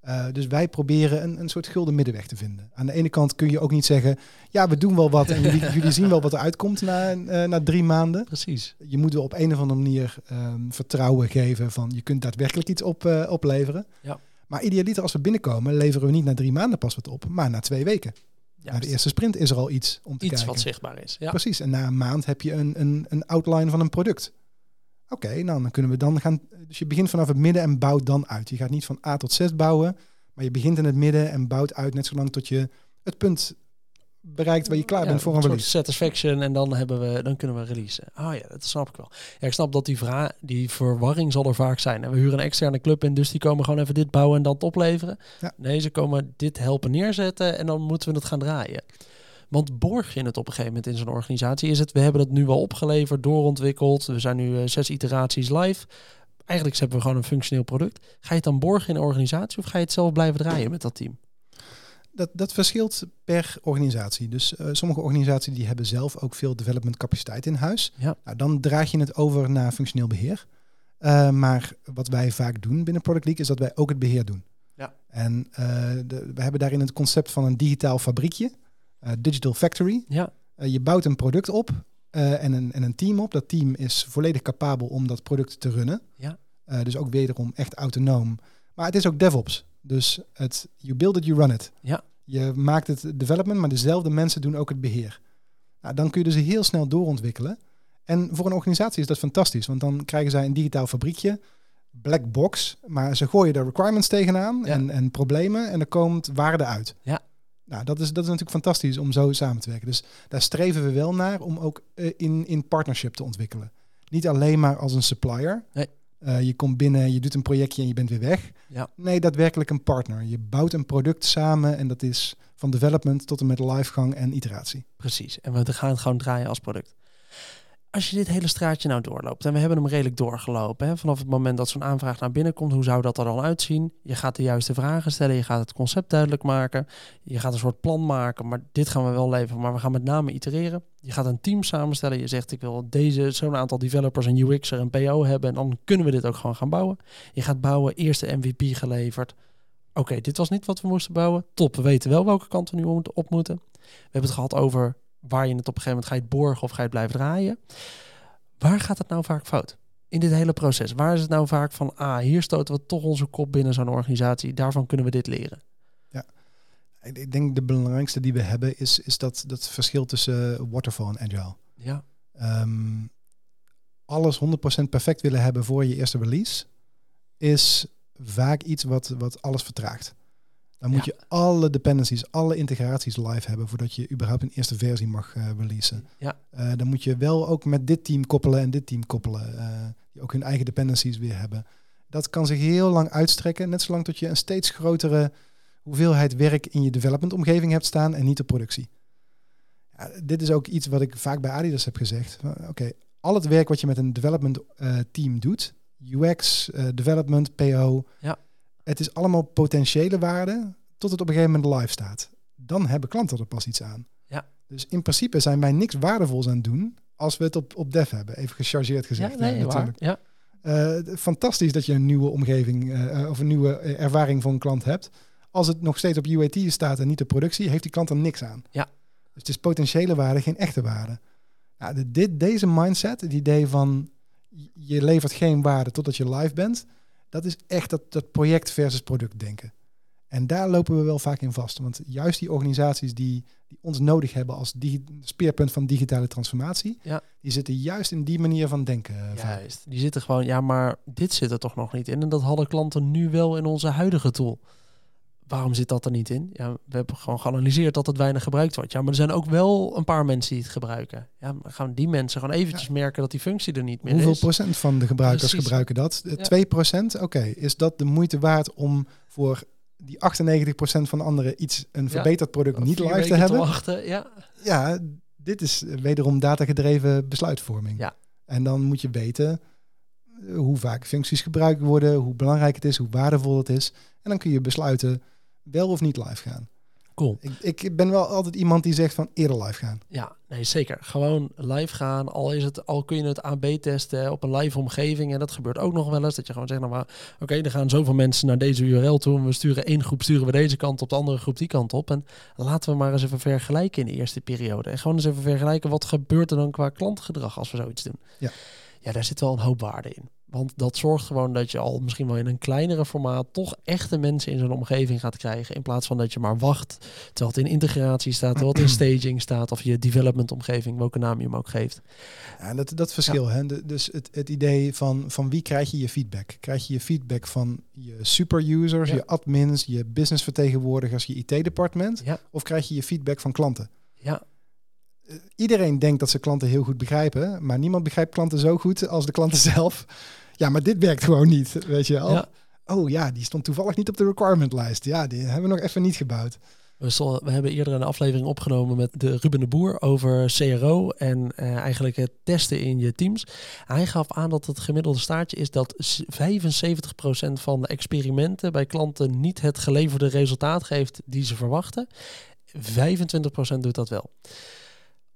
Speaker 2: Eh, dus wij proberen een, een soort gulden middenweg te vinden. Aan de ene kant kun je ook niet zeggen... ja, we doen wel wat en jullie, jullie zien wel wat er uitkomt na, eh, na drie maanden.
Speaker 1: precies.
Speaker 2: Je moet wel op een of andere manier ehm, vertrouwen geven van... je kunt daadwerkelijk iets op, eh, opleveren.
Speaker 1: Ja.
Speaker 2: Maar idealiter als we binnenkomen... leveren we niet na drie maanden pas wat op, maar na twee weken. Na
Speaker 1: Juist.
Speaker 2: de eerste sprint is er al iets om te
Speaker 1: Iets
Speaker 2: kijken.
Speaker 1: wat zichtbaar is. Ja.
Speaker 2: Precies, en na een maand heb je een, een, een outline van een product. Oké, nou dan kunnen we dan gaan. Dus je begint vanaf het midden en bouwt dan uit. Je gaat niet van A tot Z bouwen, maar je begint in het midden en bouwt uit net zolang tot je het punt bereikt waar je klaar
Speaker 1: Ja,
Speaker 2: bent voor een
Speaker 1: soort
Speaker 2: release.
Speaker 1: satisfaction en dan hebben we, dan kunnen we releasen. Oh ja, dat snap ik wel. Ja, ik snap dat die vraag, die verwarring zal er vaak zijn. En we huren een externe club in, dus die komen gewoon even dit bouwen en dat opleveren.
Speaker 2: Ja.
Speaker 1: Nee, ze komen dit helpen neerzetten en dan moeten we het gaan draaien. Want borg je het op een gegeven moment in zo'n organisatie? Is het, we hebben het nu wel opgeleverd, doorontwikkeld. We zijn nu eh, zes iteraties live. Eigenlijk hebben we gewoon een functioneel product. Ga je het dan borgen in een organisatie of ga je het zelf blijven draaien met dat team?
Speaker 2: Dat, dat verschilt per organisatie. Dus eh, sommige organisaties die hebben zelf ook veel development capaciteit in huis.
Speaker 1: Ja.
Speaker 2: Nou, dan draag je het over naar functioneel beheer. Eh, maar wat wij vaak doen binnen Product League is dat wij ook het beheer doen.
Speaker 1: Ja.
Speaker 2: En eh, de, we hebben daarin het concept van een digitaal fabriekje, Digital Factory.
Speaker 1: Ja,
Speaker 2: je bouwt een product op en, een, en een team op. Dat team is volledig capabel om dat product te runnen.
Speaker 1: Ja.
Speaker 2: Dus ook wederom echt autonoom. Maar het is ook DevOps. Dus het, you build it, you run it.
Speaker 1: Ja.
Speaker 2: Je maakt het development, maar dezelfde mensen doen ook het beheer. Nou, dan kun je dus heel snel doorontwikkelen. En voor een organisatie is dat fantastisch, want dan krijgen zij een digitaal fabriekje, black box, maar ze gooien daar requirements tegenaan
Speaker 1: Ja.
Speaker 2: en, en problemen en er komt waarde uit.
Speaker 1: Ja.
Speaker 2: Nou, dat is, dat is natuurlijk fantastisch om zo samen te werken. Dus daar streven we wel naar om ook eh, in, in partnership te ontwikkelen. Niet alleen maar als een supplier.
Speaker 1: Nee.
Speaker 2: Eh, je komt binnen, je doet een projectje en je bent weer weg.
Speaker 1: Ja.
Speaker 2: Nee, daadwerkelijk een partner. Je bouwt een product samen en dat is van development tot en met livegang en iteratie.
Speaker 1: Precies. En we gaan het gewoon draaien als product. Als je dit hele straatje nou doorloopt, en we hebben hem redelijk doorgelopen, hè, vanaf het moment dat zo'n aanvraag naar binnen komt, hoe zou dat er dan uitzien? Je gaat de juiste vragen stellen, je gaat het concept duidelijk maken, je gaat een soort plan maken, maar dit gaan we wel leveren, maar we gaan met name itereren. Je gaat een team samenstellen, je zegt ik wil deze, zo'n aantal developers, een UX'er, een PO hebben en dan kunnen we dit ook gewoon gaan bouwen. Je gaat bouwen, eerste MVP geleverd. Oké, dit was niet wat we moesten bouwen. Top, we weten wel welke kant we nu op moeten. We hebben het gehad over waar je het op een gegeven moment ga je het borgen of ga je het blijven draaien. Waar gaat het nou vaak fout? In dit hele proces. Waar is het nou vaak van, ah, hier stoten we toch onze kop binnen zo'n organisatie. Daarvan kunnen we dit leren.
Speaker 2: Ja, ik denk de belangrijkste die we hebben is, is dat, dat verschil tussen waterfall en agile.
Speaker 1: Ja.
Speaker 2: Um, alles 100% perfect willen hebben voor je eerste release is vaak iets wat, wat alles vertraagt. Dan moet je alle dependencies, alle integraties live hebben voordat je überhaupt een eerste versie mag uh, releasen.
Speaker 1: Ja.
Speaker 2: Uh, dan moet je wel ook met dit team koppelen en dit team koppelen. Uh, die ook hun eigen dependencies weer hebben. Dat kan zich heel lang uitstrekken, net zolang tot je een steeds grotere hoeveelheid werk in je development omgeving hebt staan en niet de productie. Ja, dit is ook iets wat ik vaak bij Adidas heb gezegd. Oké, al het werk wat je met een development team doet, UX, development, PO,
Speaker 1: ja
Speaker 2: het is allemaal potentiële waarde tot het op een gegeven moment live staat. Dan hebben klanten er pas iets aan.
Speaker 1: Ja.
Speaker 2: Dus in principe zijn wij niks waardevols aan het doen als we het op, op dev hebben. Even gechargeerd gezegd.
Speaker 1: Ja, nee, natuurlijk. Ja.
Speaker 2: Uh, fantastisch dat je een nieuwe omgeving uh, of een nieuwe ervaring voor een klant hebt. Als het nog steeds op UAT staat en niet op productie, heeft die klant er niks aan.
Speaker 1: Ja.
Speaker 2: Dus het is potentiële waarde, geen echte waarde. De, dit, deze mindset, het idee van je levert geen waarde totdat je live bent, dat is echt dat, dat project versus product denken. En daar lopen we wel vaak in vast. Want juist die organisaties die, die ons nodig hebben als die speerpunt van digitale transformatie,
Speaker 1: ja.
Speaker 2: die zitten juist in die manier van denken.
Speaker 1: Eh, juist. Die zitten gewoon, ja, maar dit zit er toch nog niet in. En dat hadden klanten nu wel in onze huidige tool waarom zit dat er niet in? Ja, we hebben gewoon geanalyseerd dat het weinig gebruikt wordt. Ja, maar er zijn ook wel een paar mensen die het gebruiken. Ja, gaan die mensen gewoon eventjes merken dat die functie er niet meer
Speaker 2: Hoeveel
Speaker 1: is.
Speaker 2: Hoeveel procent van de gebruikers gebruiken dat? Ja. 2 procent? Oké, is dat de moeite waard om voor die 98 procent van anderen iets, een verbeterd product niet live te hebben?
Speaker 1: Te wachten, ja.
Speaker 2: ja, dit is wederom datagedreven besluitvorming.
Speaker 1: Ja.
Speaker 2: En dan moet je weten eh, hoe vaak functies gebruikt worden, hoe belangrijk het is, hoe waardevol het is. En dan kun je besluiten wel of niet live gaan.
Speaker 1: Cool.
Speaker 2: Ik, ik ben wel altijd iemand die zegt van eerder live gaan.
Speaker 1: Ja, nee, zeker. Gewoon live gaan. Al, is het, al kun je het AB testen op een live omgeving. En dat gebeurt ook nog wel eens. Dat je gewoon zegt, nou maar, oké, er gaan zoveel mensen naar deze URL toe. En we sturen één groep, sturen we deze kant op, de andere groep die kant op. En laten we maar eens even vergelijken in de eerste periode. En gewoon eens even vergelijken, wat gebeurt er dan qua klantgedrag als we zoiets doen.
Speaker 2: Ja,
Speaker 1: ja daar zit wel een hoop waarde in. Want dat zorgt gewoon dat je al misschien wel in een kleinere formaat toch echte mensen in zo'n omgeving gaat krijgen. In plaats van dat je maar wacht terwijl het in integratie staat, terwijl het in staging staat of je development omgeving, welke naam je hem ook geeft.
Speaker 2: Ja, dat, dat verschil. Hè? dus het, het idee van, van wie krijg je je feedback? Krijg je je feedback van je super-users, je admins, je businessvertegenwoordigers, je IT-departement?
Speaker 1: Ja.
Speaker 2: Of krijg je je feedback van klanten?
Speaker 1: Ja,
Speaker 2: iedereen denkt dat ze klanten heel goed begrijpen, maar niemand begrijpt klanten zo goed als de klanten zelf. Ja, maar dit werkt gewoon niet, weet je wel.
Speaker 1: Ja.
Speaker 2: Oh ja, die stond toevallig niet op de requirement lijst. Ja, die hebben we nog even niet gebouwd.
Speaker 1: We, we hebben eerder een aflevering opgenomen met de Ruben de Boer over CRO en uh, eigenlijk het testen in je teams. Hij gaf aan dat het gemiddelde staartje is dat 75% van de experimenten bij klanten niet het geleverde resultaat geeft die ze verwachten. 25% doet dat wel.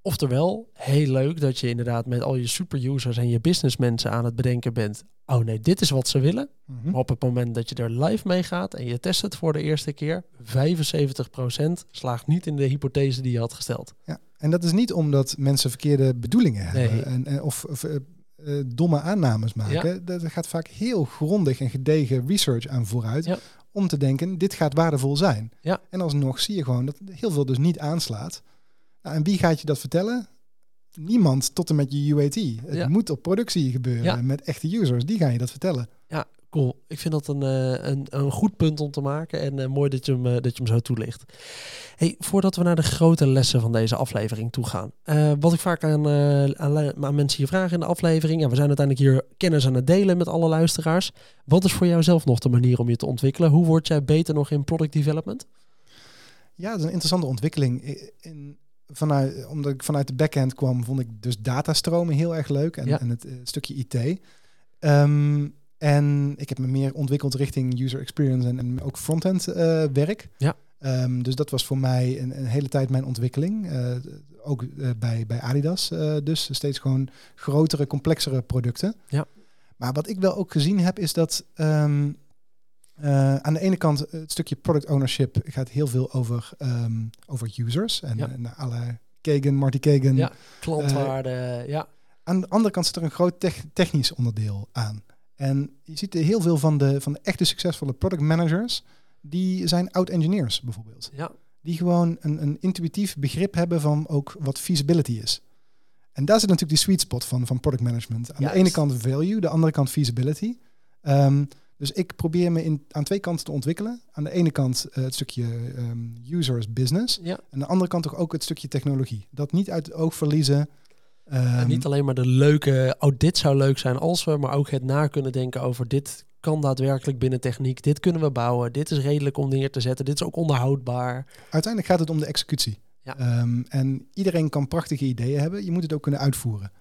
Speaker 1: Oftewel, heel leuk dat je inderdaad met al je superusers en je businessmensen aan het bedenken bent. Oh nee, dit is wat ze willen.
Speaker 2: Mhm.
Speaker 1: Maar op het moment dat je er live mee gaat en je test het voor de eerste keer, 75% slaagt niet in de hypothese die je had gesteld.
Speaker 2: Ja, en dat is niet omdat mensen verkeerde bedoelingen hebben
Speaker 1: Nee.
Speaker 2: en, en, of, of eh, eh, domme aannames maken. Dat er gaat vaak heel grondig en gedegen research aan vooruit
Speaker 1: Ja.
Speaker 2: om te denken, dit gaat waardevol zijn.
Speaker 1: Ja.
Speaker 2: En alsnog zie je gewoon dat heel veel dus niet aanslaat. Nou, en wie gaat je dat vertellen? Niemand tot en met je UAT. Het
Speaker 1: Ja.
Speaker 2: moet op productie gebeuren
Speaker 1: Ja.
Speaker 2: met echte users. Die gaan je dat vertellen.
Speaker 1: Cool. Ik vind dat een, eh, een, een goed punt om te maken. En eh, mooi dat je, hem, eh, dat je hem zo toelicht. Hey, voordat we naar de grote lessen van deze aflevering toe gaan. wat ik vaak aan, aan, aan mensen hier vraag in de aflevering. Ja, we zijn uiteindelijk hier kennis aan het delen met alle luisteraars. Wat is voor jou zelf nog de manier om je te ontwikkelen? Hoe word jij beter nog in product development?
Speaker 2: Ja, dat is een interessante ontwikkeling. In, vanuit, omdat ik vanuit de backend kwam, vond ik dus datastromen heel erg leuk. En,
Speaker 1: Ja.
Speaker 2: en het, eh, stukje IT. Ehm, en ik heb me meer ontwikkeld richting user experience en, en ook frontend eh, werk.
Speaker 1: Ja.
Speaker 2: Ehm, dus dat was voor mij een, een hele tijd mijn ontwikkeling. Eh, ook bij, bij Adidas. dus steeds gewoon grotere, complexere producten.
Speaker 1: Ja.
Speaker 2: Maar wat ik wel ook gezien heb, is dat ehm, eh, aan de ene kant het stukje product ownership gaat heel veel over, ehm, over users. En,
Speaker 1: Ja.
Speaker 2: en alle Kagan, Marty Kagan.
Speaker 1: Ja. Klantwaarde, ja.
Speaker 2: Aan de andere kant zit er een groot tech- technisch onderdeel aan. En je ziet heel veel van de, van de echte succesvolle product managers, die zijn oud-engineers bijvoorbeeld.
Speaker 1: Ja,
Speaker 2: Die gewoon een, een intuïtief begrip hebben van ook wat feasibility is. En daar zit natuurlijk die sweet spot van, van product management. Aan
Speaker 1: Juist.
Speaker 2: de ene kant value, de andere kant feasibility. Ehm, dus ik probeer me in, aan twee kanten te ontwikkelen. Aan de ene kant eh, het stukje ehm, users business.
Speaker 1: ja.
Speaker 2: En aan de andere kant toch ook het stukje technologie. Dat niet uit het oog verliezen.
Speaker 1: En
Speaker 2: Ehm,
Speaker 1: niet alleen maar de leuke, oh dit zou leuk zijn als we, maar ook het na kunnen denken over dit kan daadwerkelijk binnen techniek, dit kunnen we bouwen, dit is redelijk om neer te zetten, dit is ook onderhoudbaar.
Speaker 2: uiteindelijk gaat het om de executie.
Speaker 1: Ja.
Speaker 2: Ehm, en iedereen kan prachtige ideeën hebben. Je moet het ook kunnen uitvoeren.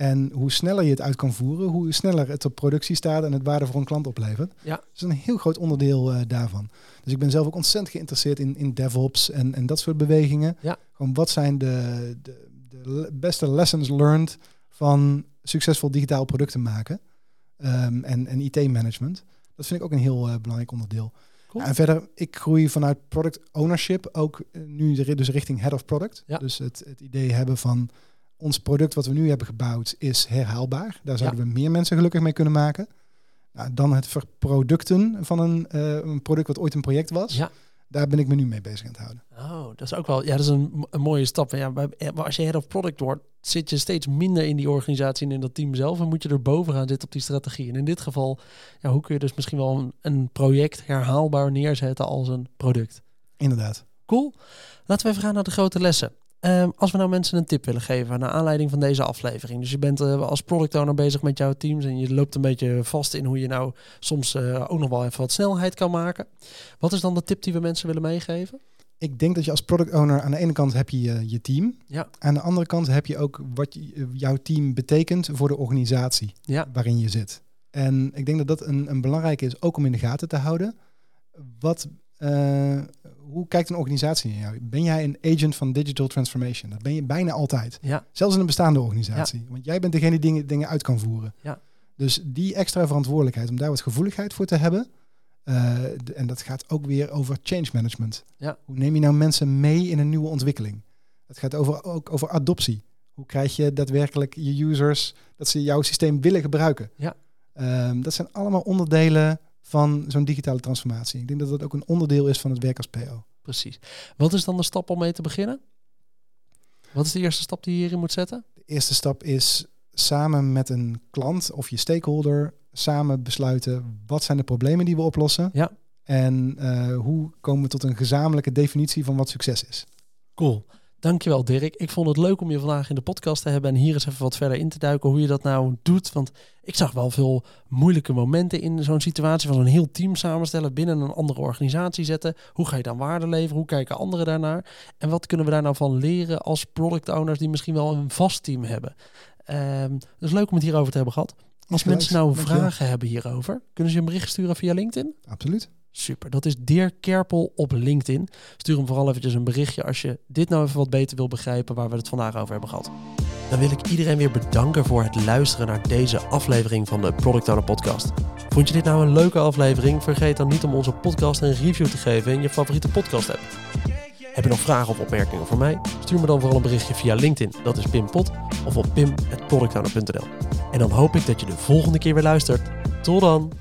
Speaker 2: En hoe sneller je het uit kan voeren, hoe sneller het op productie staat en het waarde voor een klant oplevert.
Speaker 1: Ja.
Speaker 2: Dat is een heel groot onderdeel eh, daarvan. Dus ik ben zelf ook ontzettend geïnteresseerd in, in DevOps en, en dat soort bewegingen.
Speaker 1: Ja.
Speaker 2: Gewoon wat zijn de, de, de beste lessons learned van succesvol digitaal producten maken Ehm, en, en IT-management. Dat vind ik ook een heel eh, belangrijk onderdeel.
Speaker 1: Cool.
Speaker 2: En verder, ik groei vanuit product ownership ook eh, nu dus richting head of product.
Speaker 1: Ja.
Speaker 2: Dus het, het idee hebben van ons product wat we nu hebben gebouwd is herhaalbaar. Daar zouden we meer mensen gelukkig mee kunnen maken. Nou, dan het verproducten van een, eh, een product wat ooit een project was.
Speaker 1: Ja.
Speaker 2: Daar ben ik me nu mee bezig aan het houden.
Speaker 1: Oh, dat is ook wel, ja, dat is een, een mooie stap. Ja, maar als je head of product wordt, zit je steeds minder in die organisatie en in dat team zelf en moet je er boven gaan zitten op die strategie. En in dit geval, ja, hoe kun je dus misschien wel een, een project herhaalbaar neerzetten als een product?
Speaker 2: Inderdaad.
Speaker 1: Cool. Laten we even gaan naar de grote lessen. Ehm, als we nou mensen een tip willen geven naar aanleiding van deze aflevering. Dus je bent eh, als product owner bezig met jouw teams en je loopt een beetje vast in hoe je nou soms eh, ook nog wel even wat snelheid kan maken. Wat is dan de tip die we mensen willen meegeven?
Speaker 2: Ik denk dat je als product owner aan de ene kant heb je je, je team.
Speaker 1: Ja.
Speaker 2: Aan de andere kant heb je ook wat je- eh, jouw team betekent voor de organisatie
Speaker 1: Ja,
Speaker 2: waarin je zit. En ik denk dat dat een, een belangrijke is ook om in de gaten te houden. Wat, eh, hoe kijkt een organisatie naar jou? Ben jij een agent van digital transformation? Dat ben je bijna altijd.
Speaker 1: ja,
Speaker 2: Zelfs in een bestaande organisatie. Want jij bent degene die dingen, dingen uit kan voeren.
Speaker 1: Ja.
Speaker 2: Dus die extra verantwoordelijkheid om daar wat gevoeligheid voor te hebben. eh, en dat gaat ook weer over change management.
Speaker 1: Ja.
Speaker 2: Hoe neem je nou mensen mee in een nieuwe ontwikkeling? Het gaat over, ook over adoptie. Hoe krijg je daadwerkelijk je users dat ze jouw systeem willen gebruiken?
Speaker 1: Ja.
Speaker 2: Ehm, dat zijn allemaal onderdelen van zo'n digitale transformatie. Ik denk dat dat ook een onderdeel is van het werk als PO.
Speaker 1: precies. Wat is dan de stap om mee te beginnen? Wat is de eerste stap die je hierin moet zetten?
Speaker 2: De eerste stap is samen met een klant of je stakeholder samen besluiten wat zijn de problemen die we oplossen.
Speaker 1: Ja.
Speaker 2: En eh, hoe komen we tot een gezamenlijke definitie van wat succes is.
Speaker 1: Cool. Dankjewel Dirk. Ik vond het leuk om je vandaag in de podcast te hebben en hier eens even wat verder in te duiken hoe je dat nou doet. Want ik zag wel veel moeilijke momenten in zo'n situatie van zo'n heel team samenstellen, binnen een andere organisatie zetten. Hoe ga je dan waarde leveren? Hoe kijken anderen daarnaar? En wat kunnen we daar nou van leren als product owners die misschien wel een vast team hebben? Ehm dus leuk om het hierover te hebben gehad. Als mensen nou
Speaker 2: Dankjewel.
Speaker 1: vragen hebben hierover, kunnen ze je een bericht sturen via LinkedIn?
Speaker 2: Absoluut.
Speaker 1: Super, dat is Deer Kerpel op LinkedIn. Stuur hem vooral eventjes een berichtje als je dit nou even wat beter wil begrijpen waar we het vandaag over hebben gehad. Dan wil ik iedereen weer bedanken voor het luisteren naar deze aflevering van de Product Owner Podcast. Vond je dit nou een leuke aflevering? Vergeet dan niet om onze podcast een review te geven in je favoriete podcast app. Heb je nog vragen of opmerkingen voor mij? Stuur me dan vooral een berichtje via LinkedIn, dat is Pim Pot, of op pim.productowner.nl. En dan hoop ik dat je de volgende keer weer luistert. Tot dan!